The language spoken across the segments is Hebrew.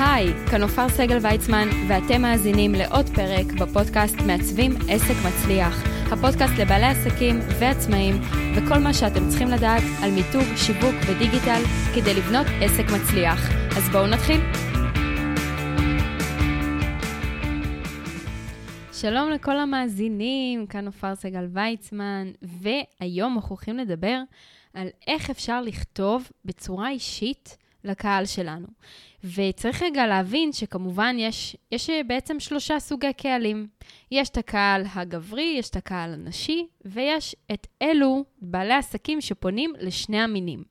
היי, כאן עופר סגל ויצמן, ואתם מאזינים לעוד פרק בפודקאסט מעצבים עסק מצליח. הפודקאסט לבעלי עסקים ועצמאים, וכל מה שאתם צריכים לדעת על מיתוג, שיווק ודיגיטל כדי לבנות עסק מצליח. אז בואו נתחיל. שלום לכל המאזינים, כאן עופר סגל ויצמן, והיום אנחנו הולכים לדבר על איך אפשר לכתוב בצורה אישית לקהל שלנו. וצריך רגע להבין שכמובן יש, יש בעצם שלושה סוגי קהלים. יש את הקהל הגברי, יש את הקהל הנשי, ויש את אלו בעלי עסקים שפונים לשני המינים.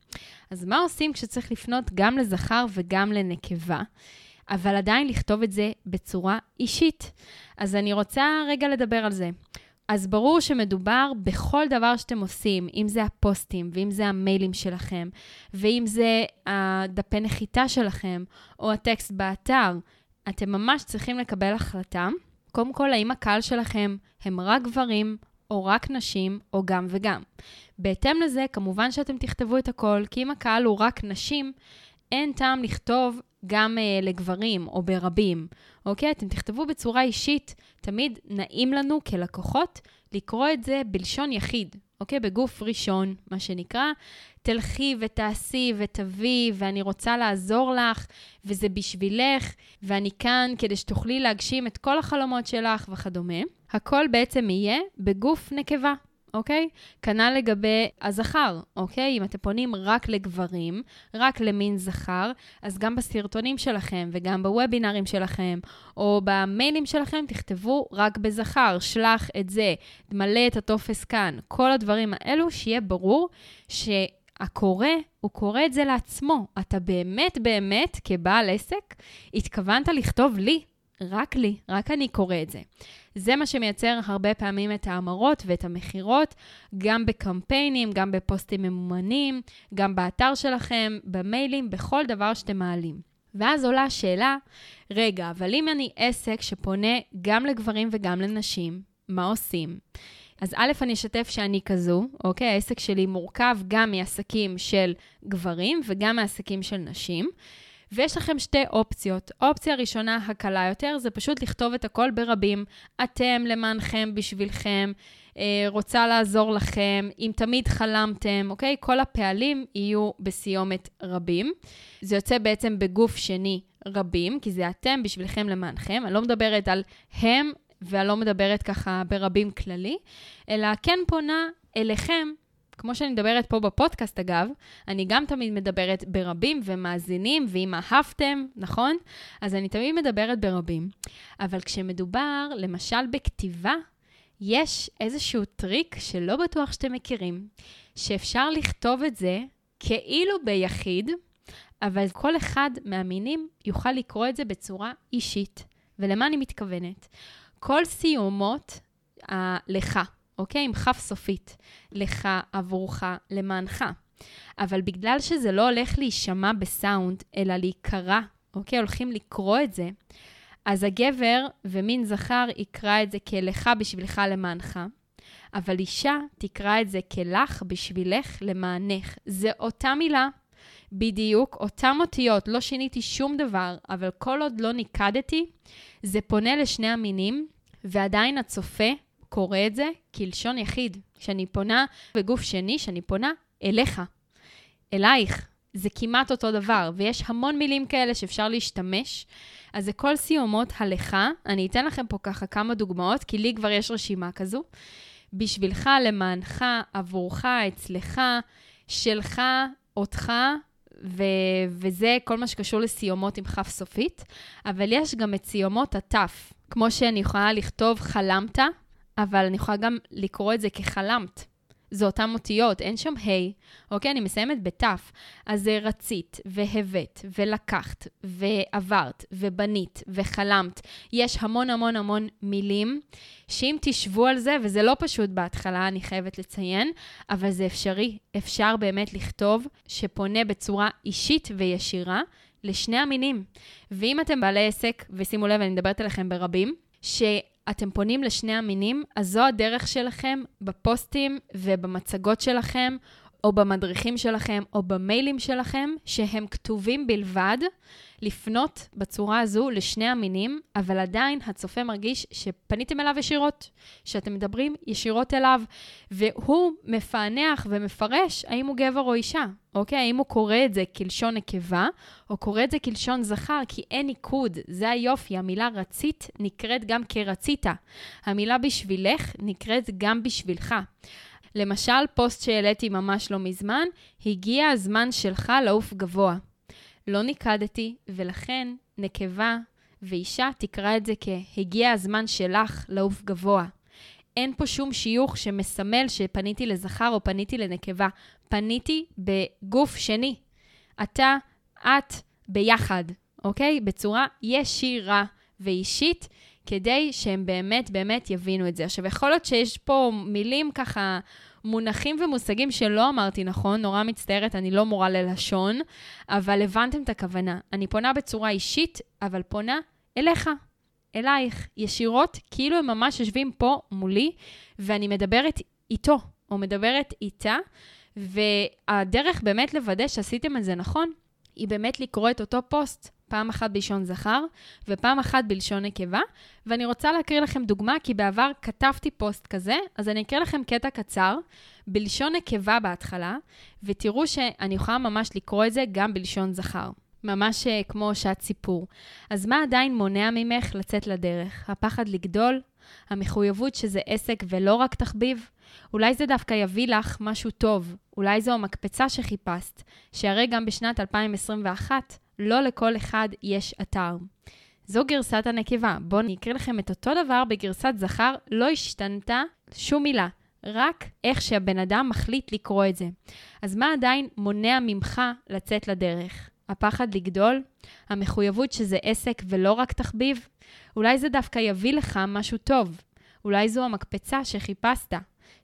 אז מה עושים כשצריך לפנות גם לזכר וגם לנקבה? אבל עדיין לכתוב את זה בצורה אישית. אז אני רוצה רגע לדבר על זה. אז ברור שמדובר בכל דבר שאתם עושים, אם זה הפוסטים, ואם זה המיילים שלכם, ואם זה הדפי נחיתה שלכם, או הטקסט באתר. אתם ממש צריכים לקבל החלטה. קודם כל, האם הקהל שלכם הם רק גברים, או רק נשים, או גם וגם. בהתאם לזה, כמובן שאתם תכתבו את הכל, כי אם הקהל הוא רק נשים, אין טעם לכתוב גם uh, לגברים או ברבים, אוקיי? אתם תכתבו בצורה אישית, תמיד נעים לנו כלקוחות לקרוא את זה בלשון יחיד, אוקיי? בגוף ראשון, מה שנקרא. תלכי ותעשי ותביאי, ואני רוצה לעזור לך, וזה בשבילך, ואני כאן כדי שתוכלי להגשים את כל החלומות שלך וכדומה. הכל בעצם יהיה בגוף נקבה, אוקיי? כנ"ל לגבי הזכר, אוקיי? אם אתם פונים רק לגברים, רק למין זכר, אז גם בסרטונים שלכם וגם בוובינרים שלכם, או במיילים שלכם, תכתבו רק בזכר, שלח את זה, מלא את הטופס כאן. כל הדברים האלו, שיהיה ברור ש... הקורא, הוא קורא את זה לעצמו. אתה באמת באמת, כבעל עסק, התכוונת לכתוב לי, רק לי, רק אני קורא את זה. זה מה שמייצר הרבה פעמים את ההמרות ואת המכירות, גם בקמפיינים, גם בפוסטים ממומנים, גם באתר שלכם, במיילים, בכל דבר שאתם מעלים. ואז עולה השאלה, רגע, אבל אם אני עסק שפונה גם לגברים וגם לנשים, מה עושים? אז א', אני אשתף שאני כזו, אוקיי? העסק שלי מורכב גם מעסקים של גברים וגם מעסקים של נשים. ויש לכם שתי אופציות. אופציה ראשונה, הקלה יותר, זה פשוט לכתוב את הכל ברבים. אתם, למענכם, בשבילכם, אה, רוצה לעזור לכם, אם תמיד חלמתם, אוקיי? כל הפעלים יהיו בסיומת רבים. זה יוצא בעצם בגוף שני רבים, כי זה אתם, בשבילכם, למענכם. אני לא מדברת על הם, ואני לא מדברת ככה ברבים כללי, אלא כן פונה אליכם כמו שאני מדברת פה בפודקאסט, אגב, אני גם תמיד מדברת ברבים ומאזינים, ואם אהבתם, נכון? אז אני תמיד מדברת ברבים. אבל כשמדובר, למשל, בכתיבה, יש איזשהו טריק שלא בטוח שאתם מכירים, שאפשר לכתוב את זה כאילו ביחיד, אבל כל אחד מהמינים יוכל לקרוא את זה בצורה אישית. ולמה אני מתכוונת? כל סיומות הלכה, אוקיי? עם כף סופית. לך, עבורך, למענך. אבל בגלל שזה לא הולך להישמע בסאונד, אלא להיקרא, אוקיי? הולכים לקרוא את זה, אז הגבר ומין זכר יקרא את זה כלך בשבילך למענך, אבל אישה תקרא את זה כלך בשבילך למענך. זה אותה מילה, בדיוק, אותם אותיות, לא שיניתי שום דבר, אבל כל עוד לא ניקדתי, זה פונה לשני המינים, ועדיין הצופה קורא את זה כלשון יחיד. כשאני פונה בגוף שני, כשאני פונה אליך, אלייך. זה כמעט אותו דבר, ויש המון מילים כאלה שאפשר להשתמש. אז זה כל סיומות הלכה. אני אתן לכם פה ככה כמה דוגמאות, כי לי כבר יש רשימה כזו. בשבילך, למענך, עבורך, אצלך, שלך, אותך, ו- וזה כל מה שקשור לסיומות עם כף סופית. אבל יש גם את סיומות התף, כמו שאני יכולה לכתוב חלמת, אבל אני יכולה גם לקרוא את זה כחלמת. זה אותן אותיות, אין שם ה', אוקיי? אני מסיימת בתף. אז זה רצית, והבאת, ולקחת, ועברת, ובנית, וחלמת. יש המון המון המון מילים, שאם תשבו על זה, וזה לא פשוט בהתחלה, אני חייבת לציין, אבל זה אפשרי. אפשר באמת לכתוב שפונה בצורה אישית וישירה לשני המינים. ואם אתם בעלי עסק, ושימו לב, אני מדברת אליכם ברבים, ש... אתם פונים לשני המינים, אז זו הדרך שלכם בפוסטים ובמצגות שלכם, או במדריכים שלכם, או במיילים שלכם, שהם כתובים בלבד, לפנות בצורה הזו לשני המינים, אבל עדיין הצופה מרגיש שפניתם אליו ישירות, שאתם מדברים ישירות אליו, והוא מפענח ומפרש האם הוא גבר או אישה, אוקיי? האם הוא קורא את זה כלשון נקבה, או קורא את זה כלשון זכר, כי אין ניקוד, זה היופי. המילה רצית נקראת גם כרצית. המילה בשבילך נקראת גם בשבילך. למשל, פוסט שהעליתי ממש לא מזמן, הגיע הזמן שלך לעוף גבוה. לא ניקדתי, ולכן נקבה ואישה תקרא את זה כהגיע הזמן שלך לעוף גבוה. אין פה שום שיוך שמסמל שפניתי לזכר או פניתי לנקבה. פניתי בגוף שני. אתה, את, ביחד, אוקיי? בצורה ישירה ואישית, כדי שהם באמת באמת יבינו את זה. עכשיו, יכול להיות שיש פה מילים ככה מונחים ומושגים שלא אמרתי נכון, נורא מצטערת, אני לא מורה ללשון, אבל הבנתם את הכוונה. אני פונה בצורה אישית, אבל פונה אליך, אלייך, ישירות, כאילו הם ממש יושבים פה מולי, ואני מדברת איתו, או מדברת איתה, והדרך באמת לוודא שעשיתם את זה נכון, היא באמת לקרוא את אותו פוסט פעם אחת בלשון זכר ופעם אחת בלשון נקבה. ואני רוצה להקריא לכם דוגמה, כי בעבר כתבתי פוסט כזה, אז אני אקריא לכם קטע קצר בלשון נקבה בהתחלה, ותראו שאני יכולה ממש לקרוא את זה גם בלשון זכר. ממש אה, כמו שעת סיפור. אז מה עדיין מונע ממך לצאת לדרך? הפחד לגדול? המחויבות שזה עסק ולא רק תחביב? אולי זה דווקא יביא לך משהו טוב, אולי זו המקפצה שחיפשת, שהרי גם בשנת 2021 לא לכל אחד יש אתר. זו גרסת הנקבה. בואו אני אקריא לכם את אותו דבר בגרסת זכר, לא השתנתה שום מילה, רק איך שהבן אדם מחליט לקרוא את זה. אז מה עדיין מונע ממך לצאת לדרך? הפחד לגדול? המחויבות שזה עסק ולא רק תחביב? אולי זה דווקא יביא לך משהו טוב. אולי זו המקפצה שחיפשת,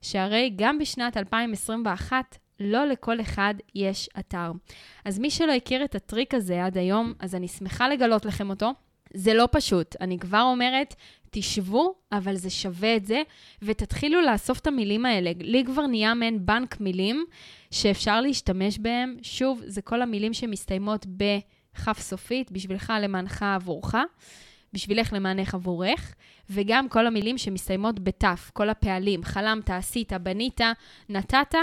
שהרי גם בשנת 2021 לא לכל אחד יש אתר. אז מי שלא הכיר את הטריק הזה עד היום, אז אני שמחה לגלות לכם אותו. זה לא פשוט, אני כבר אומרת, תשבו, אבל זה שווה את זה, ותתחילו לאסוף את המילים האלה. לי כבר נהיה מעין בנק מילים שאפשר להשתמש בהם. שוב, זה כל המילים שמסתיימות בכף סופית, בשבילך, למענך, עבורך. בשבילך למענך עבורך, וגם כל המילים שמסתיימות בתף, כל הפעלים, חלמת, עשית, בנית, נתת,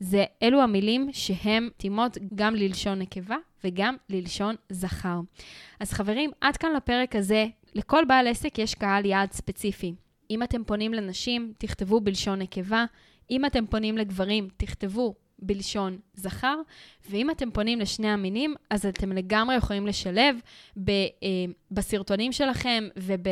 זה אלו המילים שהן מתאימות גם ללשון נקבה וגם ללשון זכר. אז חברים, עד כאן לפרק הזה. לכל בעל עסק יש קהל יעד ספציפי. אם אתם פונים לנשים, תכתבו בלשון נקבה. אם אתם פונים לגברים, תכתבו בלשון זכר, ואם אתם פונים לשני המינים, אז אתם לגמרי יכולים לשלב ב, אה, בסרטונים שלכם וב...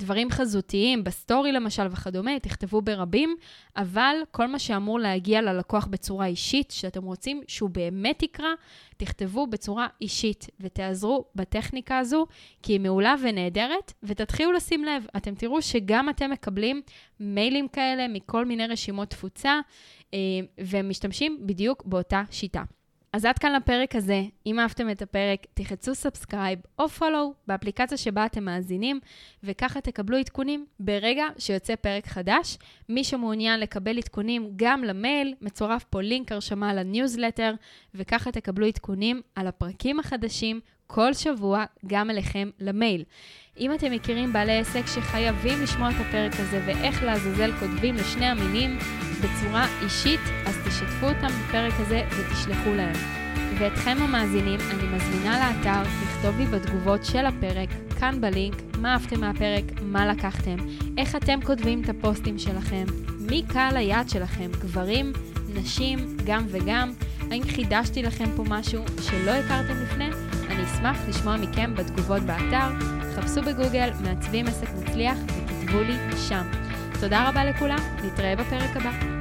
דברים חזותיים, בסטורי למשל וכדומה, תכתבו ברבים, אבל כל מה שאמור להגיע ללקוח בצורה אישית, שאתם רוצים שהוא באמת יקרא, תכתבו בצורה אישית ותעזרו בטכניקה הזו, כי היא מעולה ונהדרת, ותתחילו לשים לב, אתם תראו שגם אתם מקבלים מיילים כאלה מכל מיני רשימות תפוצה, אה, ומשתמשים בדיוק באותה שיטה. אז עד כאן לפרק הזה. אם אהבתם את הפרק, תחצו subscribe או follow באפליקציה שבה אתם מאזינים, וככה תקבלו עדכונים ברגע שיוצא פרק חדש. מי שמעוניין לקבל עדכונים גם למייל, מצורף פה לינק הרשמה לניוזלטר, וככה תקבלו עדכונים על הפרקים החדשים כל שבוע גם אליכם למייל. אם אתם מכירים בעלי עסק שחייבים לשמוע את הפרק הזה ואיך לעזאזל כותבים לשני המינים בצורה אישית, אז תשתפו אותם בפרק הזה ותשלחו להם. ואתכם המאזינים, אני מזמינה לאתר לכתוב לי בתגובות של הפרק, כאן בלינק, מה אהבתם מהפרק, מה לקחתם, איך אתם כותבים את הפוסטים שלכם, מי קהל היעד שלכם, גברים, נשים, גם וגם, האם חידשתי לכם פה משהו שלא הכרתם לפני? אני אשמח לשמוע מכם בתגובות באתר. חפשו בגוגל מעצבים עסק מצליח וכתבו לי שם. תודה רבה לכולם, נתראה בפרק הבא.